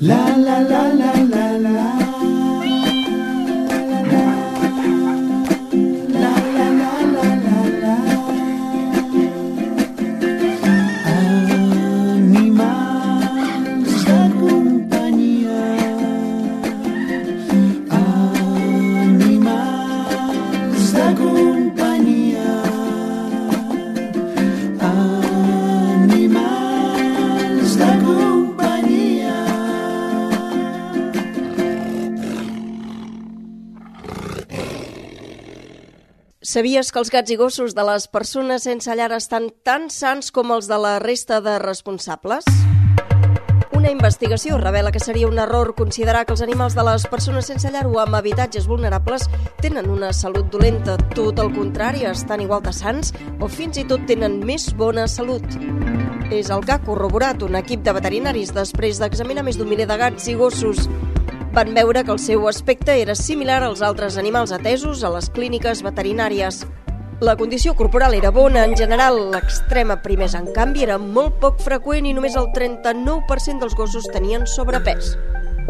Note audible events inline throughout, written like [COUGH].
La la la la Sabies que els gats i gossos de les persones sense llar estan tan sants com els de la resta de responsables? Una investigació revela que seria un error considerar que els animals de les persones sense llar o amb habitatges vulnerables tenen una salut dolenta. Tot el contrari, estan igual de sants o fins i tot tenen més bona salut. És el que ha corroborat un equip de veterinaris després d'examinar més d'un miler de gats i gossos. Van veure que el seu aspecte era similar als altres animals atesos a les clíniques veterinàries. La condició corporal era bona en general, l'extrema primers, en canvi, era molt poc freqüent i només el 39% dels gossos tenien sobrepès.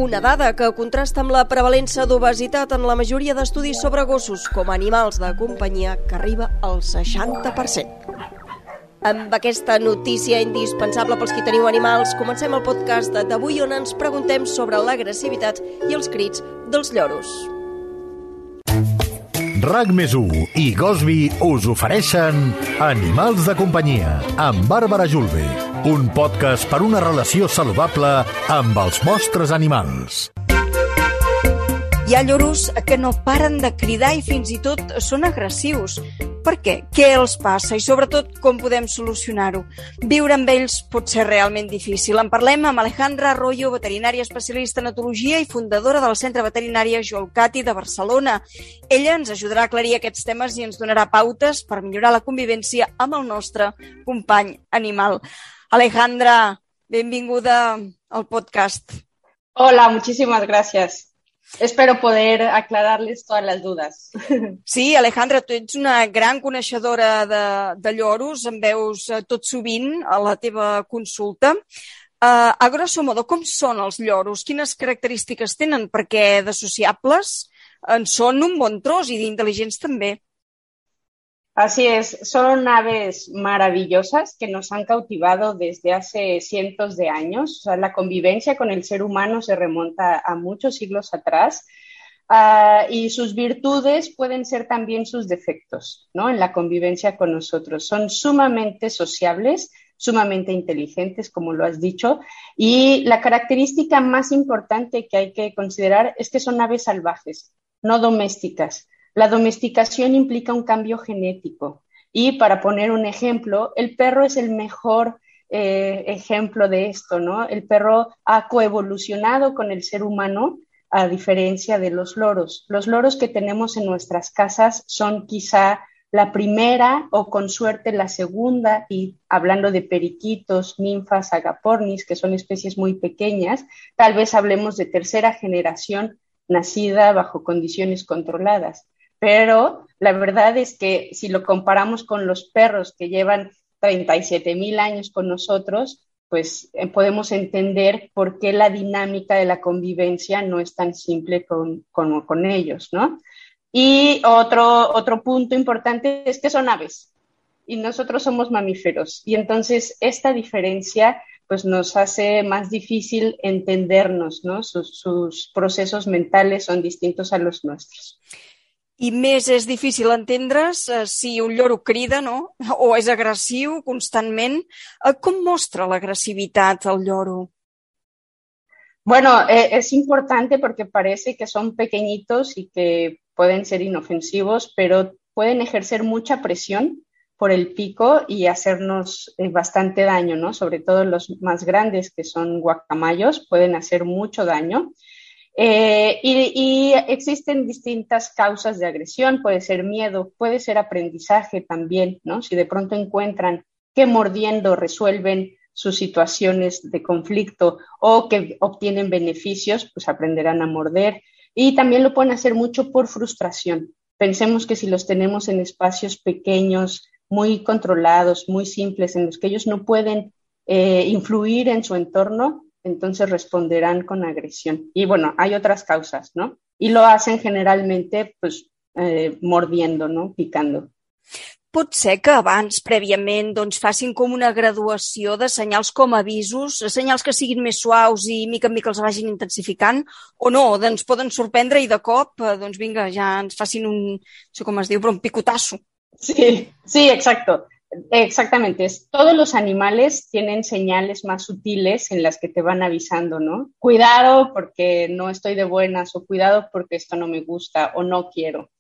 Una dada que contrasta amb la prevalença d'obesitat en la majoria d'estudis sobre gossos com animals de companyia que arriba al 60%. Amb aquesta notícia indispensable pels qui teniu animals, comencem el podcast d'avui on ens preguntem sobre l'agressivitat i els crits dels lloros. RAC més 1 i Gosby us ofereixen Animals de companyia amb Bàrbara Julve, un podcast per una relació saludable amb els vostres animals. Hi ha lloros que no paren de cridar i fins i tot són agressius. Per què? Què els passa? I sobretot, com podem solucionar-ho? Viure amb ells pot ser realment difícil. En parlem amb Alejandra Arroyo, veterinària especialista en etologia i fundadora del Centre Veterinària Joel de Barcelona. Ella ens ajudarà a aclarir aquests temes i ens donarà pautes per millorar la convivència amb el nostre company animal. Alejandra, benvinguda al podcast. Hola, muchísimas gracias. Espero poder aclararles todas las dudas. Sí, Alejandra, tu ets una gran coneixedora de, de lloros, em veus eh, tot sovint a la teva consulta. Uh, a grosso modo, com són els lloros? Quines característiques tenen? Perquè de sociables en són un bon tros i d'intel·ligents també. Así es, son aves maravillosas que nos han cautivado desde hace cientos de años. O sea, la convivencia con el ser humano se remonta a muchos siglos atrás. Ah, y sus virtudes pueden ser también sus defectos, ¿no? En la convivencia con nosotros. Son sumamente sociables, sumamente inteligentes, como lo has dicho. Y la característica más importante que hay que considerar es que son aves salvajes, no domésticas. La domesticación implica un cambio genético. Y para poner un ejemplo, el perro es el mejor eh, ejemplo de esto, ¿no? El perro ha coevolucionado con el ser humano a diferencia de los loros. Los loros que tenemos en nuestras casas son quizá la primera o con suerte la segunda, y hablando de periquitos, ninfas, agapornis, que son especies muy pequeñas, tal vez hablemos de tercera generación nacida bajo condiciones controladas. Pero la verdad es que si lo comparamos con los perros que llevan 37 mil años con nosotros, pues eh, podemos entender por qué la dinámica de la convivencia no es tan simple con, con, con ellos, ¿no? Y otro, otro punto importante es que son aves y nosotros somos mamíferos. Y entonces esta diferencia pues nos hace más difícil entendernos, ¿no? Sus, sus procesos mentales son distintos a los nuestros. I més és difícil entendre's eh, si un lloro crida, no? O és agressiu constantment. Eh, com mostra l'agressivitat el lloro? Bueno, eh, es importante porque parece que son pequeñitos y que pueden ser inofensivos, pero pueden ejercer mucha presión por el pico y hacernos eh, bastante daño, ¿no? Sobre todo los más grandes, que son guacamayos, pueden hacer mucho daño. Eh, y, existen distintas causas de agresión, puede ser miedo, puede ser aprendizaje también, ¿no? Si de pronto encuentran que mordiendo resuelven sus situaciones de conflicto o que obtienen beneficios, pues aprenderán a morder. Y también lo pueden hacer mucho por frustración. Pensemos que si los tenemos en espacios pequeños, muy controlados, muy simples, en los que ellos no pueden eh, influir en su entorno, entonces responderán con agresión. Y bueno, hay otras causas, ¿no? Y lo hacen generalmente, pues, eh, mordiendo, ¿no? Picando. Pot ser que abans, prèviament, doncs, facin com una graduació de senyals com avisos, senyals que siguin més suaus i mica en mica els vagin intensificant, o no, doncs poden sorprendre i de cop, eh, doncs vinga, ja ens facin un, no sé com es diu, però un picotasso. Sí, sí, exacto. Exactamente. Todos los animales tienen señales más sutiles en las que te van avisando, ¿no? Cuidado porque no estoy de buenas o cuidado porque esto no me gusta o no quiero.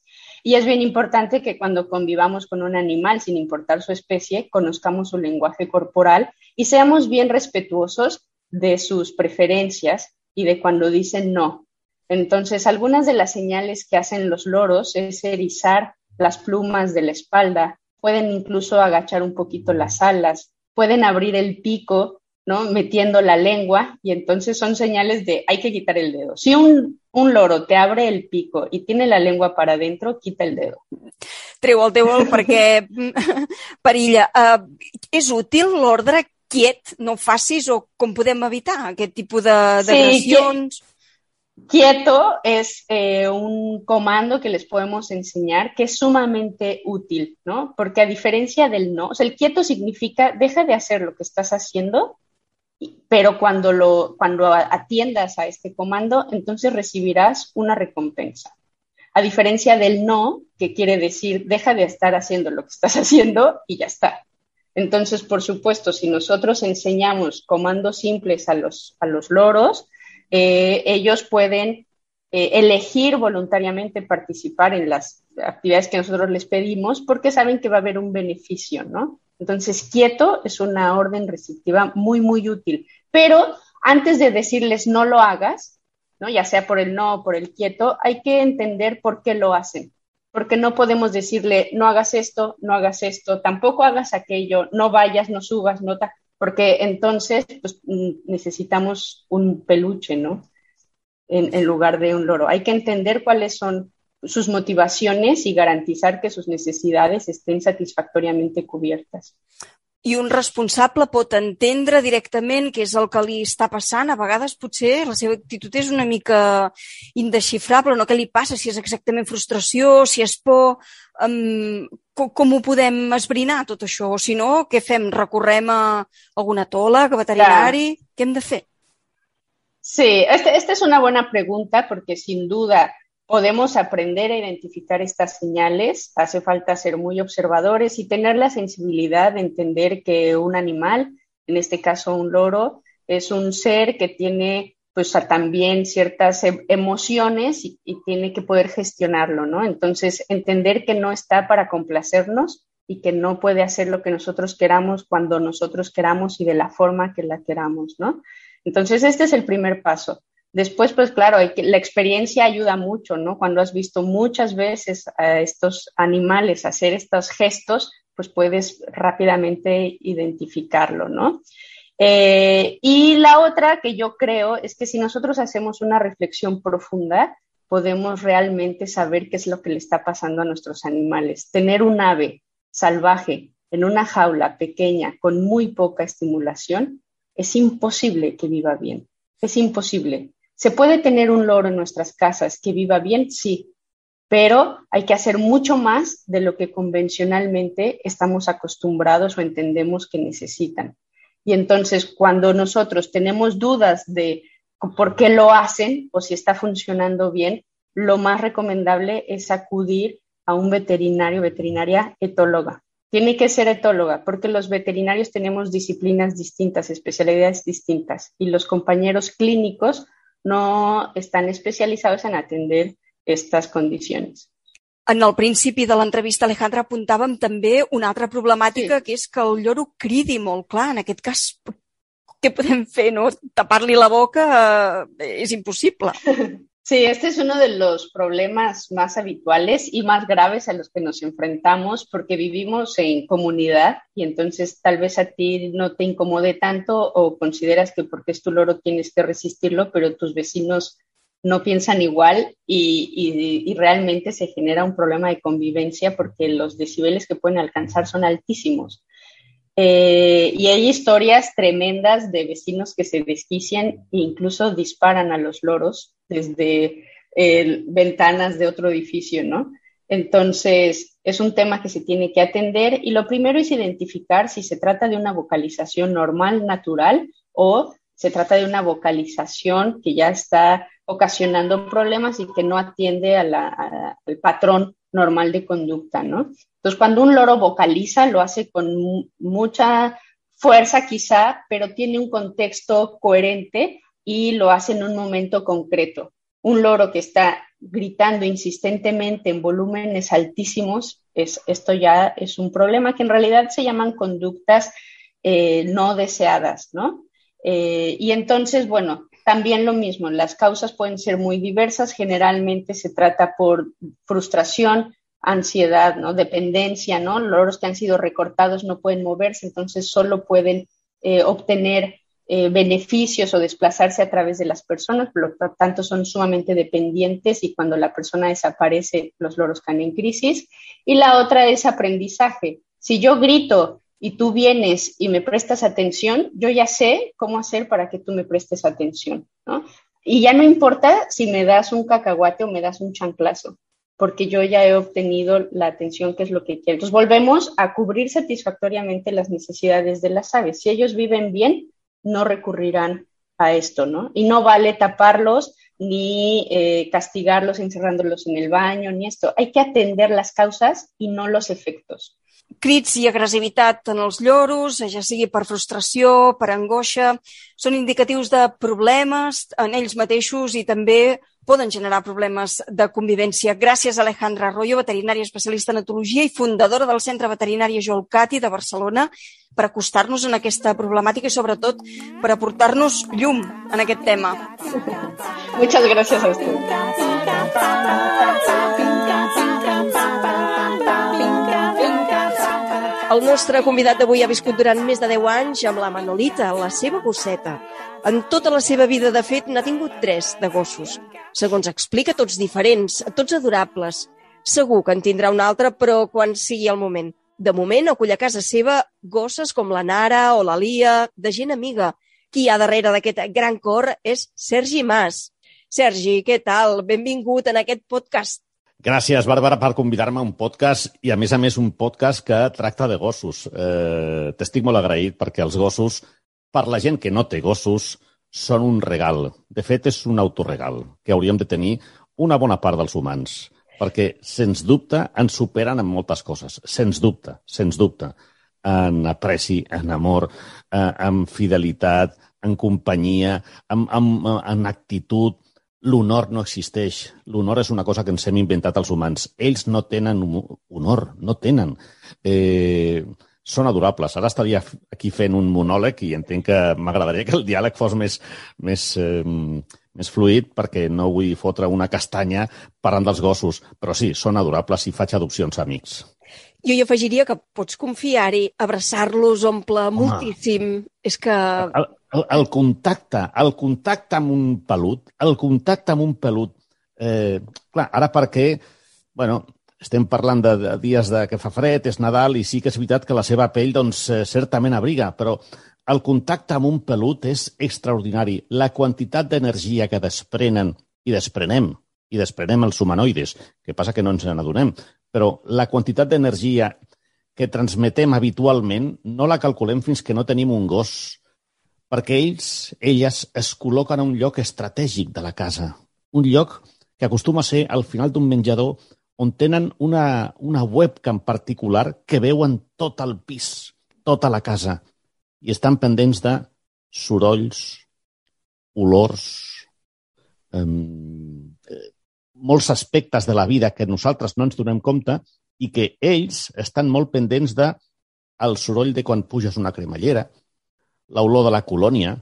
Y es bien importante que cuando convivamos con un animal, sin importar su especie, conozcamos su lenguaje corporal y seamos bien respetuosos de sus preferencias y de cuando dicen no. Entonces, algunas de las señales que hacen los loros es erizar las plumas de la espalda, pueden incluso agachar un poquito las alas, pueden abrir el pico, ¿no? Metiendo la lengua y entonces son señales de hay que quitar el dedo. Si un, un loro te abre el pico y tiene la lengua para adentro, quita el dedo. Treu el teu perquè mm, perilla. Uh, és útil l'ordre quiet, no facis, o com podem evitar aquest tipus de- Sí, d'agressions? Quieto es eh, un comando que les podemos enseñar que es sumamente útil, ¿no? Porque a diferencia del no, o sea, el quieto significa deja de hacer lo que estás haciendo, pero cuando lo cuando atiendas a este comando, entonces recibirás una recompensa. A diferencia del no, que quiere decir deja de estar haciendo lo que estás haciendo y ya está. Entonces, por supuesto, si nosotros enseñamos comandos simples a los, a los loros, eh, ellos pueden eh, elegir voluntariamente participar en las actividades que nosotros les pedimos porque saben que va a haber un beneficio, ¿no? Entonces, quieto es una orden restrictiva muy, muy útil. Pero antes de decirles no lo hagas, ¿no? ya sea por el no o por el quieto, hay que entender por qué lo hacen. Porque no podemos decirle no hagas esto, no hagas esto, tampoco hagas aquello, no vayas, no subas, no ta-", porque entonces pues, mm, necesitamos un peluche, ¿no? En, en lugar de un loro. Hay que entender cuáles son sus motivaciones y garantizar que sus necesidades estén satisfactoriamente cubiertas. I un responsable pot entendre directament què és el que li està passant. A vegades potser la seva actitud és una mica indesxifrable, no? Què li passa? Si és exactament frustració, si és por... Um, com, com ho podem esbrinar, tot això? O si no, què fem? Recorrem a algun etòleg, a veterinari? Què hem de fer? Sí, este- esta es una buena pregunta porque sin duda podemos aprender a identificar estas señales. Hace falta ser muy observadores y tener la sensibilidad de entender que un animal, en este caso un loro, es un ser que tiene pues también ciertas e- emociones y, y tiene que poder gestionarlo, ¿no? Entonces, entender que no está para complacernos y que no puede hacer lo que nosotros queramos cuando nosotros queramos y de la forma que la queramos, ¿no? Entonces, este es el primer paso. Después, pues claro, la experiencia ayuda mucho, ¿no? Cuando has visto muchas veces a estos animales hacer estos gestos, pues puedes rápidamente identificarlo, ¿no? Eh, y la otra que yo creo es que si nosotros hacemos una reflexión profunda, podemos realmente saber qué es lo que le está pasando a nuestros animales. Tener un ave salvaje en una jaula pequeña con muy poca estimulación es imposible que viva bien. Es imposible. ¿Se puede tener un loro en nuestras casas que viva bien? Sí, pero hay que hacer mucho más de lo que convencionalmente estamos acostumbrados o entendemos que necesitan. Y entonces, cuando nosotros tenemos dudas de por qué lo hacen o si está funcionando bien, lo más recomendable es acudir a un veterinario, veterinaria etóloga. Tiene que ser etóloga porque los veterinarios tenemos disciplinas distintas, especialidades distintas y los compañeros clínicos no están especializados en atender estas condiciones. En el principi de l'entrevista, Alejandra, apuntàvem també una altra problemàtica, sí. que és que el lloro cridi molt clar. En aquest cas, què podem fer, no? Tapar-li la boca eh, és impossible. [LAUGHS] Sí, este es uno de los problemas más habituales y más graves a los que nos enfrentamos porque vivimos en comunidad y entonces tal vez a ti no te incomode tanto o consideras que porque es tu loro tienes que resistirlo, pero tus vecinos no piensan igual y, realmente se genera un problema de convivencia porque los decibeles que pueden alcanzar son altísimos. Eh, y hay historias tremendas de vecinos que se desquician e incluso disparan a los loros desde eh, ventanas de otro edificio, ¿no? Entonces, es un tema que se tiene que atender y lo primero es identificar si se trata de una vocalización normal, natural o se trata de una vocalización que ya está ocasionando problemas y que no atiende al patrón normal de conducta, ¿no? Entonces, cuando un loro vocaliza, lo hace con mucha fuerza quizá, pero tiene un contexto coherente y lo hace en un momento concreto. Un loro que está gritando insistentemente en volúmenes altísimos, es, esto ya es un problema que en realidad se llaman conductas eh, no deseadas, ¿no? Eh, y entonces, bueno, también lo mismo, las causas pueden ser muy diversas, generalmente se trata por frustración, ansiedad, ¿no? Dependencia, ¿no? Loros que han sido recortados no pueden moverse, entonces solo pueden eh, obtener eh, beneficios o desplazarse a través de las personas, por lo tanto son sumamente dependientes y cuando la persona desaparece, los loros caen en crisis. Y la otra es aprendizaje. Si yo grito y tú vienes y me prestas atención, yo ya sé cómo hacer para que tú me prestes atención, ¿no? Y ya no importa si me das un cacahuate o me das un chanclazo, porque yo ya he obtenido la atención que es lo que quiero. Entonces volvemos a cubrir satisfactoriamente las necesidades de las aves. Si ellos viven bien, no recurrirán a esto, ¿no? Y no vale taparlos ni eh, castigarlos encerrándolos en el baño, ni esto. Hay que atender las causas y no los efectos. Crits i agressivitat en els lloros, ja sigui per frustració, per angoixa, són indicatius de problemes en ells mateixos i també poden generar problemes de convivència. Gràcies a Alejandra Arroyo, veterinària especialista en etologia i fundadora del Centre Veterinari Cati de Barcelona, per acostar-nos en aquesta problemàtica i sobretot per aportar-nos llum en aquest tema. Muchas gracias a usted. El nostre convidat d'avui ha viscut durant més de 10 anys amb la Manolita, la seva gosseta. En tota la seva vida, de fet, n'ha tingut tres de gossos. Segons explica, tots diferents, tots adorables. Segur que en tindrà un altre, però quan sigui el moment. De moment, acull a casa seva gosses com la Nara o la Lia, de gent amiga. Qui hi ha darrere d'aquest gran cor és Sergi Mas. Sergi, què tal? Benvingut en aquest podcast. Gràcies, Bàrbara, per convidar-me a un podcast i, a més a més, un podcast que tracta de gossos. Eh, T'estic molt agraït perquè els gossos, per la gent que no té gossos, són un regal. De fet, és un autoregal que hauríem de tenir una bona part dels humans, perquè, sens dubte, ens superen en moltes coses. Sens dubte, sens dubte. En apreci, en amor, eh, en fidelitat, en companyia, en, en, en actitud, L'honor no existeix. L'honor és una cosa que ens hem inventat els humans. Ells no tenen honor, no tenen. Eh, són adorables. Ara estaria aquí fent un monòleg i entenc que m'agradaria que el diàleg fos més, més, eh, més fluid perquè no vull fotre una castanya parlant dels gossos. Però sí, són adorables i faig adopcions a amics. Jo hi afegiria que pots confiar-hi, abraçar-los omple Home. moltíssim. És que... El, el, el contacte, el contacte amb un pelut, el contacte amb un pelut, eh, clar, ara perquè, bueno, estem parlant de, de dies de que fa fred, és Nadal, i sí que és veritat que la seva pell, doncs, eh, certament abriga, però el contacte amb un pelut és extraordinari. La quantitat d'energia que desprenen i desprenem, i desprenem els humanoides, que passa que no ens n'adonem, però la quantitat d'energia que transmetem habitualment no la calculem fins que no tenim un gos perquè ells, elles, es col·loquen a un lloc estratègic de la casa. Un lloc que acostuma a ser al final d'un menjador on tenen una, una webcam particular que veuen tot el pis, tota la casa, i estan pendents de sorolls, olors, eh, molts aspectes de la vida que nosaltres no ens donem compte i que ells estan molt pendents de el soroll de quan puges una cremallera, l'olor de la colònia,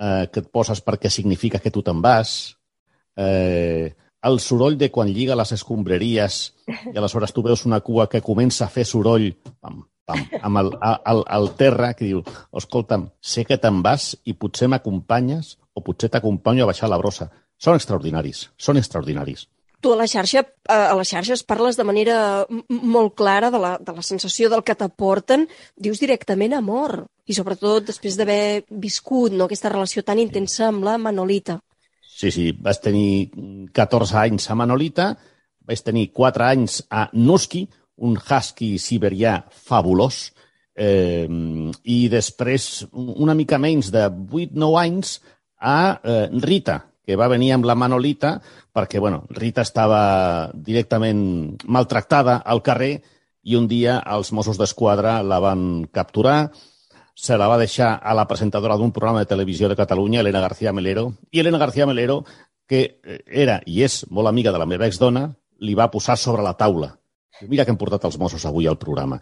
eh, que et poses perquè significa que tu te'n vas, eh, el soroll de quan lliga les escombraries i aleshores tu veus una cua que comença a fer soroll pam, pam, amb el, el, el terra que diu, escolta'm, sé que te'n vas i potser m'acompanyes o potser t'acompanyo a baixar la brossa. Són extraordinaris, són extraordinaris. Tu a la xarxa, a les xarxes parles de manera molt clara de la, de la sensació del que t'aporten, dius directament amor, i sobretot després d'haver viscut no, aquesta relació tan intensa amb la Manolita. Sí, sí, vaig tenir 14 anys a Manolita, vaig tenir 4 anys a Nusky, un husky siberià fabulós, eh, i després una mica menys de 8-9 anys a eh, Rita, que va venir amb la Manolita perquè, bueno, Rita estava directament maltractada al carrer i un dia els Mossos d'Esquadra la van capturar, se la va deixar a la presentadora d'un programa de televisió de Catalunya, Elena García Melero, i Elena García Melero, que eh, era i és molt amiga de la meva exdona, li va posar sobre la taula. Mira que hem portat els Mossos avui al programa.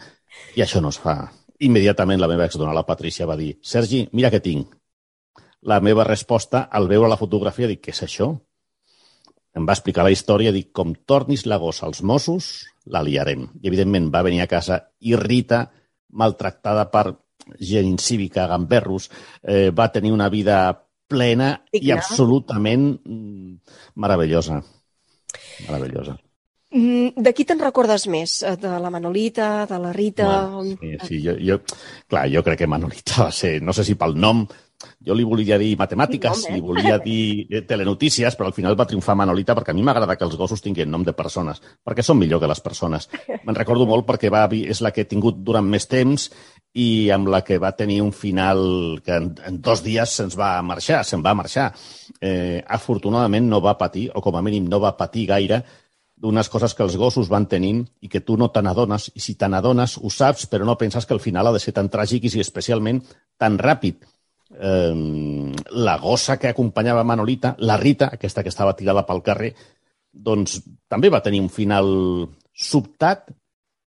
I això no es fa. Immediatament la meva exdona, la Patricia, va dir Sergi, mira què tinc. La meva resposta, al veure la fotografia, dic, què és això? Em va explicar la història, dic, com tornis la gossa als Mossos, la liarem. I, evidentment, va venir a casa i Rita, maltractada per gent incívica, gamberros, eh, va tenir una vida plena i Digna. absolutament mm, meravellosa. Meravellosa. Mm, De qui te'n recordes més? Eh, De la Manolita, de la Rita? Bueno, sí, sí, jo, jo, clar, jo crec que Manolita va ser, no sé si pel nom, jo li volia dir matemàtiques, Nom, eh? li volia dir eh, telenotícies, però al final va triomfar Manolita perquè a mi m'agrada que els gossos tinguin nom de persones, perquè són millor que les persones. [LAUGHS] Me'n recordo molt perquè va, és la que he tingut durant més temps i amb la que va tenir un final que en, en dos dies se'ns va marxar, se'n va marxar. Eh, afortunadament no va patir, o com a mínim no va patir gaire, d'unes coses que els gossos van tenint i que tu no te n'adones, i si te n'adones ho saps, però no penses que el final ha de ser tan tràgic i si especialment tan ràpid. Eh, la gossa que acompanyava Manolita, la Rita, aquesta que estava tirada pel carrer, doncs també va tenir un final sobtat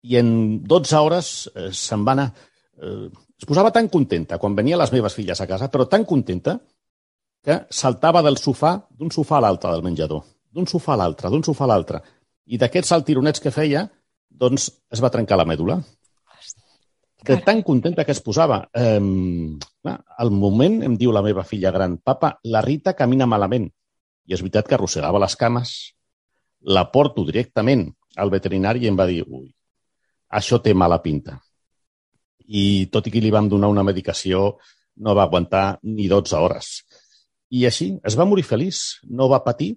i en 12 hores eh, se'n va anar. Eh, es posava tan contenta quan venia les meves filles a casa, però tan contenta que saltava del sofà, d'un sofà a l'altre del menjador, d'un sofà a l'altre, d'un sofà a l'altre. I d'aquests saltironets que feia, doncs es va trencar la mèdula. De tan contenta que es posava. Eh, clar, al moment em diu la meva filla gran, papa, la Rita camina malament. I és veritat que arrossegava les cames. La porto directament al veterinari i em va dir, ui, això té mala pinta. I tot i que li vam donar una medicació, no va aguantar ni 12 hores. I així, es va morir feliç, no va patir,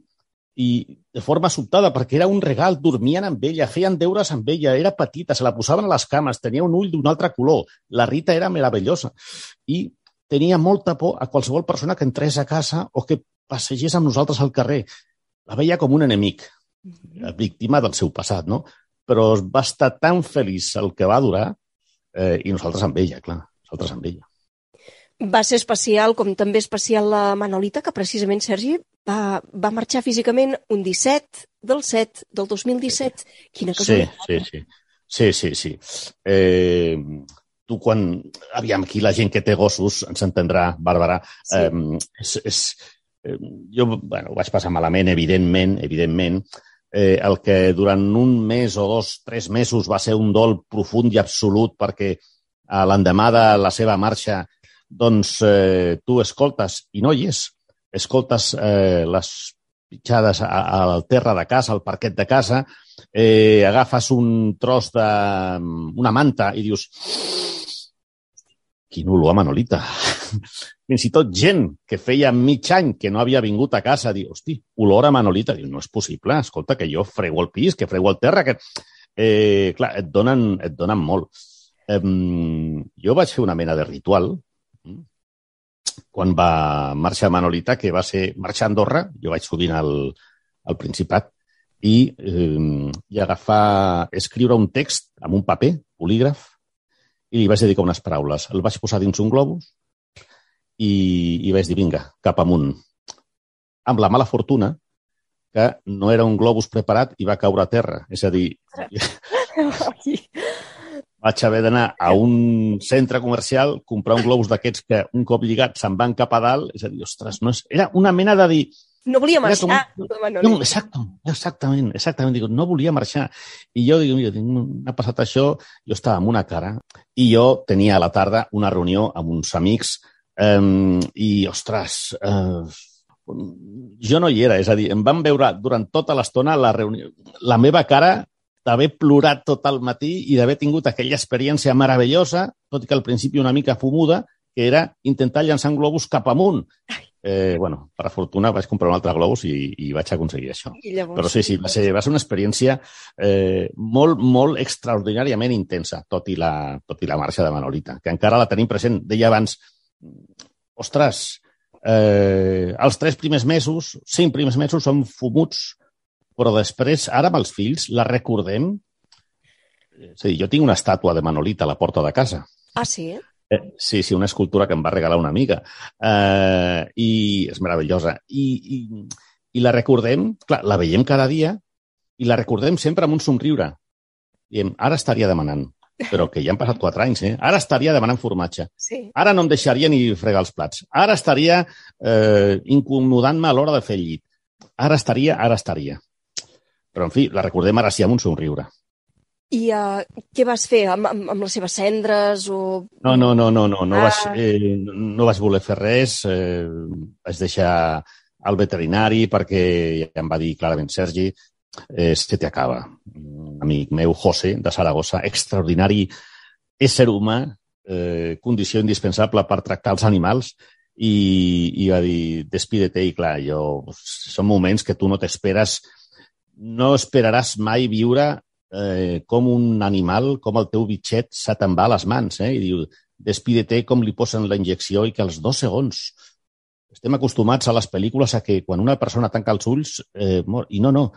i de forma sobtada, perquè era un regal, dormien amb ella, feien deures amb ella, era petita, se la posaven a les cames, tenia un ull d'un altre color, la Rita era meravellosa i tenia molta por a qualsevol persona que entrés a casa o que passegés amb nosaltres al carrer. La veia com un enemic, víctima del seu passat, no? Però va estar tan feliç el que va durar eh, i nosaltres amb ella, clar, nosaltres amb ella. Va ser especial, com també especial la Manolita, que precisament, Sergi, va, va marxar físicament un 17 del 7 del 2017. Quina Sí, casualitat. sí, sí. Sí, sí, sí. Eh, tu quan... Aviam, aquí la gent que té gossos ens entendrà, Bàrbara. Sí. Eh, és, és, eh, jo bueno, ho vaig passar malament, evidentment, evidentment. Eh, el que durant un mes o dos, tres mesos va ser un dol profund i absolut perquè a l'endemà de la seva marxa doncs eh, tu escoltes, i no hi és, escoltes eh, les pitjades a, a la terra de casa, al parquet de casa, eh, agafes un tros de... una manta i dius quin olor a Manolita. Fins i tot gent que feia mig any que no havia vingut a casa diu, hosti, olor a Manolita. Diu, no és possible, escolta, que jo frego el pis, que frego el terra, que... Eh, clar, et donen, et donen molt. Eh, jo vaig fer una mena de ritual mm, quan va marxar Manolita, que va ser marxar a Andorra, jo vaig sovint al, al Principat, i, eh, i agafar, escriure un text amb un paper, bolígraf, i li vaig dedicar unes paraules. El vaig posar dins un globus i, i vaig dir, vinga, cap amunt. Amb la mala fortuna que no era un globus preparat i va caure a terra. És a dir, Ai, [LAUGHS] vaig haver d'anar a un centre comercial, comprar un globus d'aquests que un cop lligat se'n van cap a dalt. És a dir, ostres, no és... era una mena de dir, No volia com- marxar, la No, exacte, exactament, exactament. Dic, no volia marxar. I jo dic, mira, m'ha passat això, jo estava amb una cara, i jo tenia a la tarda una reunió amb uns amics, eh, i, ostres, eh, jo no hi era, és a dir, em van veure durant tota l'estona la reunió, la meva cara d'haver plorat tot el matí i d'haver tingut aquella experiència meravellosa, tot i que al principi una mica fumuda, que era intentar llançar un globus cap amunt. Eh, bueno, per fortuna vaig comprar un altre globus i, i vaig aconseguir això. Llavors... Però sí, sí, va ser, va ser una experiència eh, molt, molt extraordinàriament intensa, tot i, la, tot i la marxa de Manolita, que encara la tenim present. Deia abans, ostres, eh, els tres primers mesos, cinc primers mesos són fumuts, però després, ara amb els fills, la recordem... És a dir, jo tinc una estàtua de Manolita a la porta de casa. Ah, sí? Eh, sí, sí, una escultura que em va regalar una amiga. Eh, I és meravellosa. I, i, I la recordem, clar, la veiem cada dia i la recordem sempre amb un somriure. Diem, ara estaria demanant, però que ja han passat quatre anys, eh? Ara estaria demanant formatge. Sí. Ara no em deixaria ni fregar els plats. Ara estaria eh, incomodant-me a l'hora de fer el llit. Ara estaria, ara estaria. Però, en fi, la recordem ara sí amb un somriure. I uh, què vas fer? Amb, amb, amb les seves cendres o... No, no, no, no, no, no, Ah. vaig, eh, no vaig voler fer res. Eh, vaig deixar al veterinari perquè ja em va dir clarament, Sergi, eh, se te acaba. Un amic meu, José, de Saragossa, extraordinari ésser humà, eh, condició indispensable per tractar els animals, i, i va dir, despídete, i clar, jo, són moments que tu no t'esperes, no esperaràs mai viure eh, com un animal, com el teu bitxet se te'n va a les mans, eh? i diu, despídete com li posen la injecció i que als dos segons estem acostumats a les pel·lícules a que quan una persona tanca els ulls eh, mor. I no, no,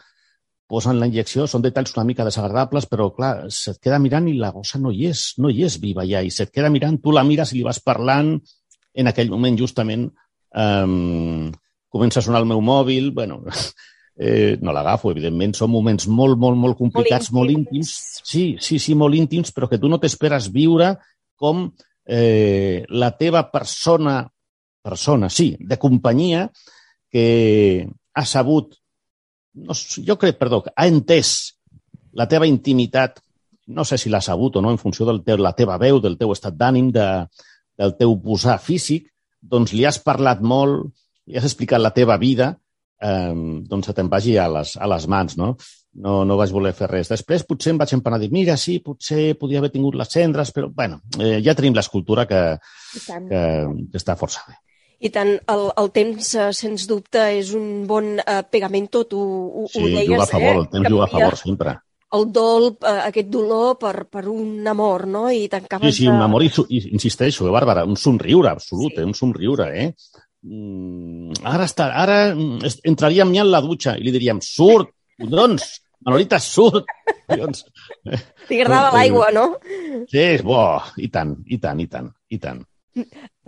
posen la injecció, són detalls una mica desagradables, però clar, se't queda mirant i la gossa no hi és, no hi és viva ja, i se't queda mirant, tu la mires i li vas parlant, en aquell moment justament eh, comença a sonar el meu mòbil, bueno, [LAUGHS] eh, no l'agafo, evidentment, són moments molt, molt, molt complicats, molt íntims. Sí, sí, sí, molt íntims, però que tu no t'esperes viure com eh, la teva persona, persona, sí, de companyia, que ha sabut, no, jo crec, perdó, ha entès la teva intimitat, no sé si l'ha sabut o no, en funció de la teva veu, del teu estat d'ànim, de, del teu posar físic, doncs li has parlat molt, li has explicat la teva vida, eh, doncs se te'n vagi a les, a les mans, no? No, no vaig voler fer res. Després potser em vaig empanar dir, mira, sí, potser podia haver tingut les cendres, però, bueno, eh, ja tenim l'escultura que, que, que està força bé. I tant, el, el temps, eh, sens dubte, és un bon eh, pegamento, tu ho, Sí, ho deies, juga a favor, eh? el temps juga a favor sempre. El dol, eh, aquest dolor per, per un amor, no? I Sí, t'acabes sí, un amor, i, insisteixo, eh, Bàrbara, un somriure absolut, Sí. eh, un somriure, eh? Mm, ara, està, ara mm, entraríem ja en la dutxa i li diríem, surt, collons, Manolita, surt. Collons. T'hi agradava Eh, l'aigua, no? Sí, bo, i tant, i tant, i tant, i tant.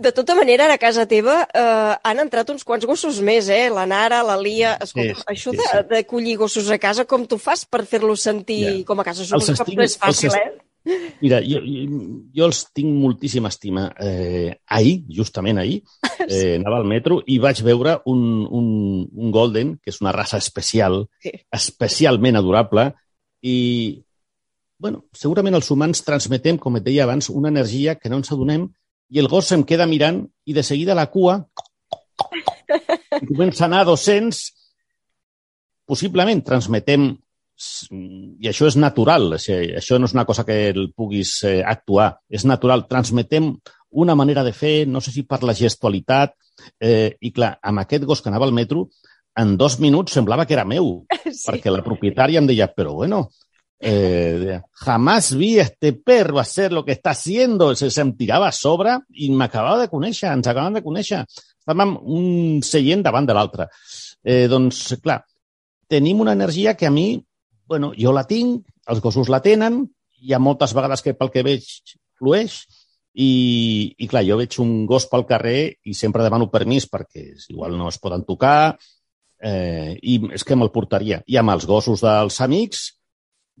De tota manera, a casa teva eh, han entrat uns quants gossos més, eh? La Nara, la Lia... Escolta, Sí, això sí, de, sí. de collir gossos a casa, com tu fas per fer-los sentir Ja. com a casa? Els Suposo que no és fàcil, els eh? Mira, jo, jo, jo els tinc moltíssima estima. Eh, ahir, justament ahir, [LAUGHS] eh, anava al metro i vaig veure un, un, un golden, que és una raça especial, Sí. especialment adorable, i, bueno, segurament els humans transmetem, com et deia abans, una energia que no ens adonem i el gos se'm queda mirant i de seguida la cua i [LAUGHS] comença a anar a 200 possiblement transmetem i això és natural, això no és una cosa que el puguis eh, actuar, és natural, transmetem una manera de fer, no sé si per la gestualitat, eh, i clar, amb aquest gos que anava al metro, en dos minuts semblava que era meu, [LAUGHS] Sí. perquè la propietària em deia, però bueno, eh, jamás vi este perro hacer lo que está haciendo, se, se em tirava a sobre i m'acabava de conèixer, ens acabàvem de conèixer. Estàvem un seient davant de l'altre. Eh, doncs, clar, tenim una energia que a mi, bueno, jo la tinc, els gossos la tenen, hi ha moltes vegades que pel que veig flueix, i, i clar, jo veig un gos pel carrer i sempre demano permís perquè igual no es poden tocar, eh, i és que me'l portaria. I amb els gossos dels amics,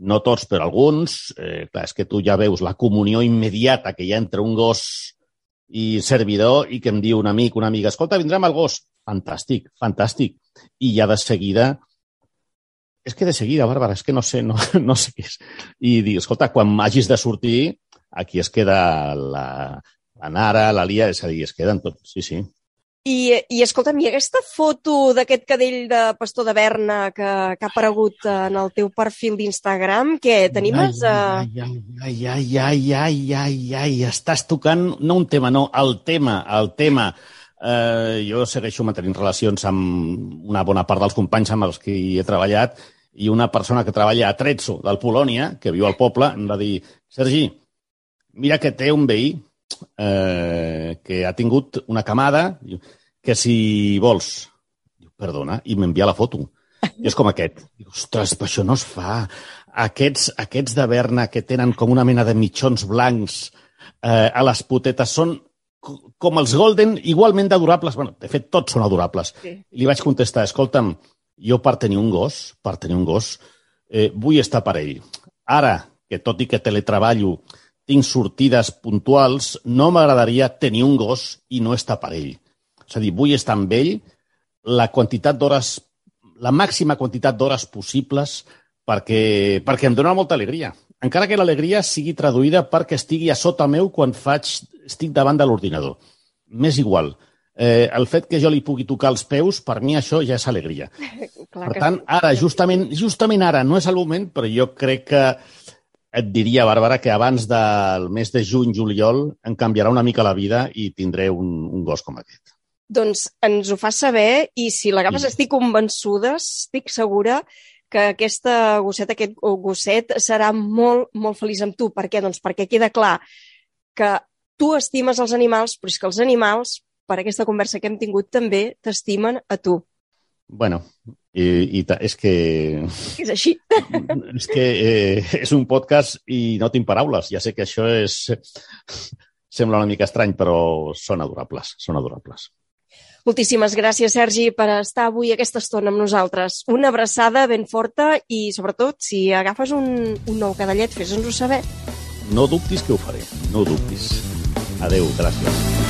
no tots, però alguns, eh, clar, és que tu ja veus la comunió immediata que hi ha entre un gos i servidor i que em diu un amic, una amiga, escolta, vindrà amb el gos. Fantàstic, fantàstic. I ja de seguida és que de seguida, Bàrbara, és que no sé, no, [LAUGHS] no sé què és. I dir, escolta, quan hagis de sortir, aquí es queda la, la Nara, la Lia, és a dir, es queden tots, sí, sí. I, I escolta'm, i aquesta foto d'aquest cadell de pastor de Berna que, que ha aparegut en el teu perfil d'Instagram, què, t'animes a... Ai, ai, ai, ai, ai, ai, ai, ai, estàs tocant, no un tema, no, el tema, el tema. Eh, jo segueixo mantenint relacions amb una bona part dels companys amb els que hi he treballat i una persona que treballa a Trezzo, del Polònia, que viu al poble, em va dir, Sergi, mira que té un veí eh, que ha tingut una camada, que si vols... Diu, perdona, i m'envia la foto. I és com aquest. Diu, ostres, però això no es fa. Aquests, aquests de Berna que tenen com una mena de mitjons blancs eh, a les potetes són com els Golden, igualment adorables. bueno, de fet, tots són adorables. Sí. I li vaig contestar, escolta'm, jo per tenir un gos, per tenir un gos, eh, vull estar per ell. Ara, que tot i que teletreballo, tinc sortides puntuals, no m'agradaria tenir un gos i no estar per ell. És a dir, vull estar amb ell la quantitat d'hores, la màxima quantitat d'hores possibles perquè, perquè em dona molta alegria. Encara que l'alegria sigui traduïda perquè estigui a sota meu quan faig, estic davant de l'ordinador. M'és igual. Eh, el fet que jo li pugui tocar els peus, per mi això ja és alegria. [LAUGHS] Clar per tant, ara, justament, justament ara, no és el moment, però jo crec que et diria, Bàrbara, que abans del mes de juny-juliol em canviarà una mica la vida i tindré un, un gos com aquest. Doncs ens ho fa saber i si l'agafes sí. estic convençuda, estic segura que aquesta gosseta, aquest gosset serà molt, molt feliç amb tu. Per què? Doncs perquè queda clar que tu estimes els animals, però és que els animals, per aquesta conversa que hem tingut, també t'estimen a tu. Bueno, i, i és que... És així. [LAUGHS] És que eh, és un podcast i no tinc paraules. Ja sé que això és... Sembla una mica estrany, però són adorables, són adorables. Moltíssimes gràcies, Sergi, per estar avui aquesta estona amb nosaltres. Una abraçada ben forta i, sobretot, si agafes un, un nou cadallet, fes-nos-ho saber. No dubtis que ho faré, no dubtis. Adeu, gràcies.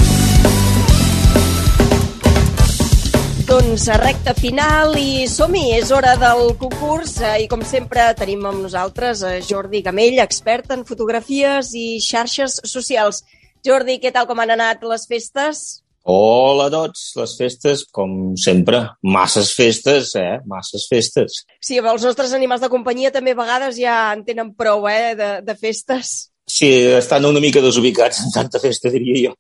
Doncs a recta final i som-hi, és hora del concurs eh, i com sempre tenim amb nosaltres a Jordi Gamell, expert en fotografies i xarxes socials. Jordi, què tal com han anat les festes? Hola a tots, les festes, com sempre, masses festes, eh? Masses festes. Sí, amb els nostres animals de companyia també a vegades ja en tenen prou, eh, de, de festes. Sí, estan una mica desubicats en tanta festa, diria jo.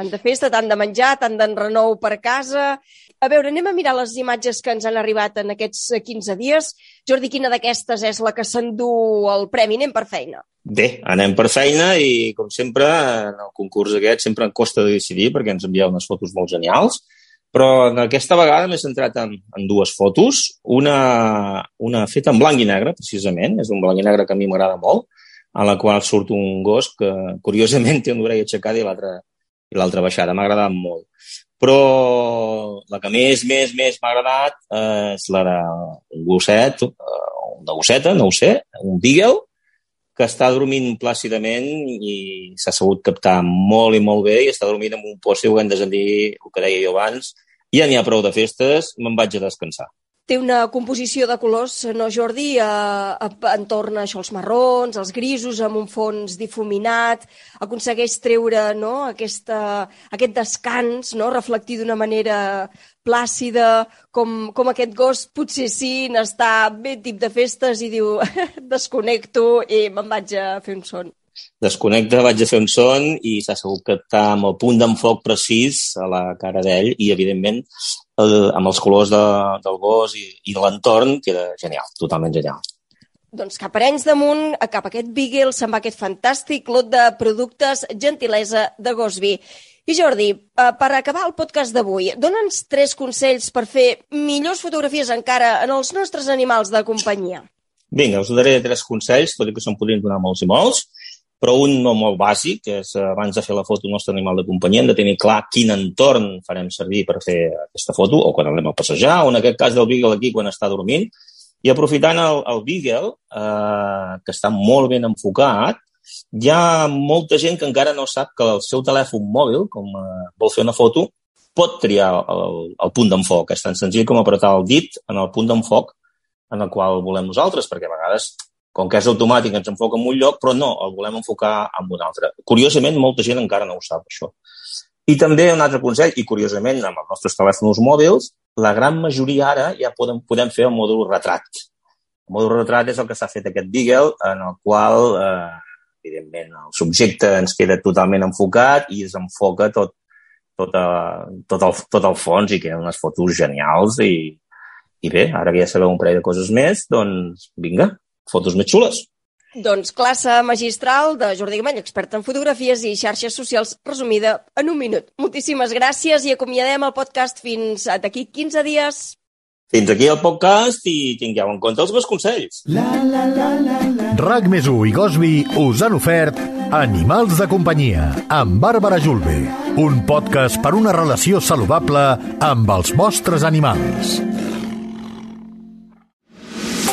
Tant de festa, tant de menjar, tant d'enrenou per casa. A veure, anem a mirar les imatges que ens han arribat en aquests 15 dies. Jordi, quina d'aquestes és la que s'endú el premi? Anem per feina. Bé, anem per feina i, com sempre, en el concurs aquest sempre em costa de decidir perquè ens envia unes fotos molt genials, però en aquesta vegada m'he centrat en, en dues fotos. Una, una feta en blanc i negre, precisament, és un blanc i negre que a mi m'agrada molt, a la qual surt un gos que, curiosament, té una orella aixecada i l'altra i l'altra baixada. M'ha agradat molt. Però la que més, més, més m'ha agradat eh, és la d'un gosset, eh, una gosseta, no ho sé, un beagle, que està dormint plàcidament i s'ha sabut captar molt i molt bé i està dormint en un si ho hem de dir, el que deia jo abans, ja n'hi ha prou de festes, me'n vaig a descansar té una composició de colors, no, Jordi, a, a, entorn a això, els marrons, els grisos, amb un fons difuminat, aconsegueix treure no, aquesta, aquest descans, no, reflectir d'una manera plàcida, com, com aquest gos potser sí, n'està bé tip de festes i diu [LAUGHS] desconnecto i me'n vaig a fer un son. Desconnecta, vaig a fer un son i s'ha sabut captar amb el punt d'enfoc precís a la cara d'ell i, evidentment, el, amb els colors de, del gos i, i de l'entorn, que era genial, totalment genial. Doncs cap a Arenys damunt, cap a aquest Beagle, se'n va aquest fantàstic lot de productes gentilesa de Gosby. I Jordi, eh, per acabar el podcast d'avui, dona'ns tres consells per fer millors fotografies encara en els nostres animals de companyia. Vinga, us donaré tres consells, tot i que se'n podrien donar molts i molts però un no molt bàsic, que és eh, abans de fer la foto del nostre animal de companyia, hem de tenir clar quin entorn farem servir per fer aquesta foto, o quan anem a passejar, o en aquest cas del Beagle aquí quan està dormint, i aprofitant el, el Beagle, eh, que està molt ben enfocat, hi ha molta gent que encara no sap que el seu telèfon mòbil, com eh, vol fer una foto, pot triar el, el punt d'enfoc. És tan senzill com apretar el dit en el punt d'enfoc en el qual volem nosaltres, perquè a vegades com que és automàtic ens enfoca en un lloc, però no, el volem enfocar en un altre. Curiosament, molta gent encara no ho sap, això. I també un altre consell, i curiosament amb els nostres telèfons mòbils, la gran majoria ara ja podem, podem fer el mòdul retrat. El mòdul retrat és el que s'ha fet aquest Beagle, en el qual, eh, evidentment, el subjecte ens queda totalment enfocat i es enfoca tot, tot, a, tot, el, tot el fons i queden unes fotos genials i, i bé, ara que ja sabeu un parell de coses més, doncs vinga, fotos més xules. Doncs classe magistral de Jordi Gamell, expert en fotografies i xarxes socials, resumida en un minut. Moltíssimes gràcies i acomiadem el podcast fins d'aquí 15 dies. Fins aquí el podcast i tingueu en compte els meus consells. La la la la la. RAC més i Gosby us han ofert Animals de companyia amb Bàrbara Julve, un podcast per una relació saludable amb els vostres animals.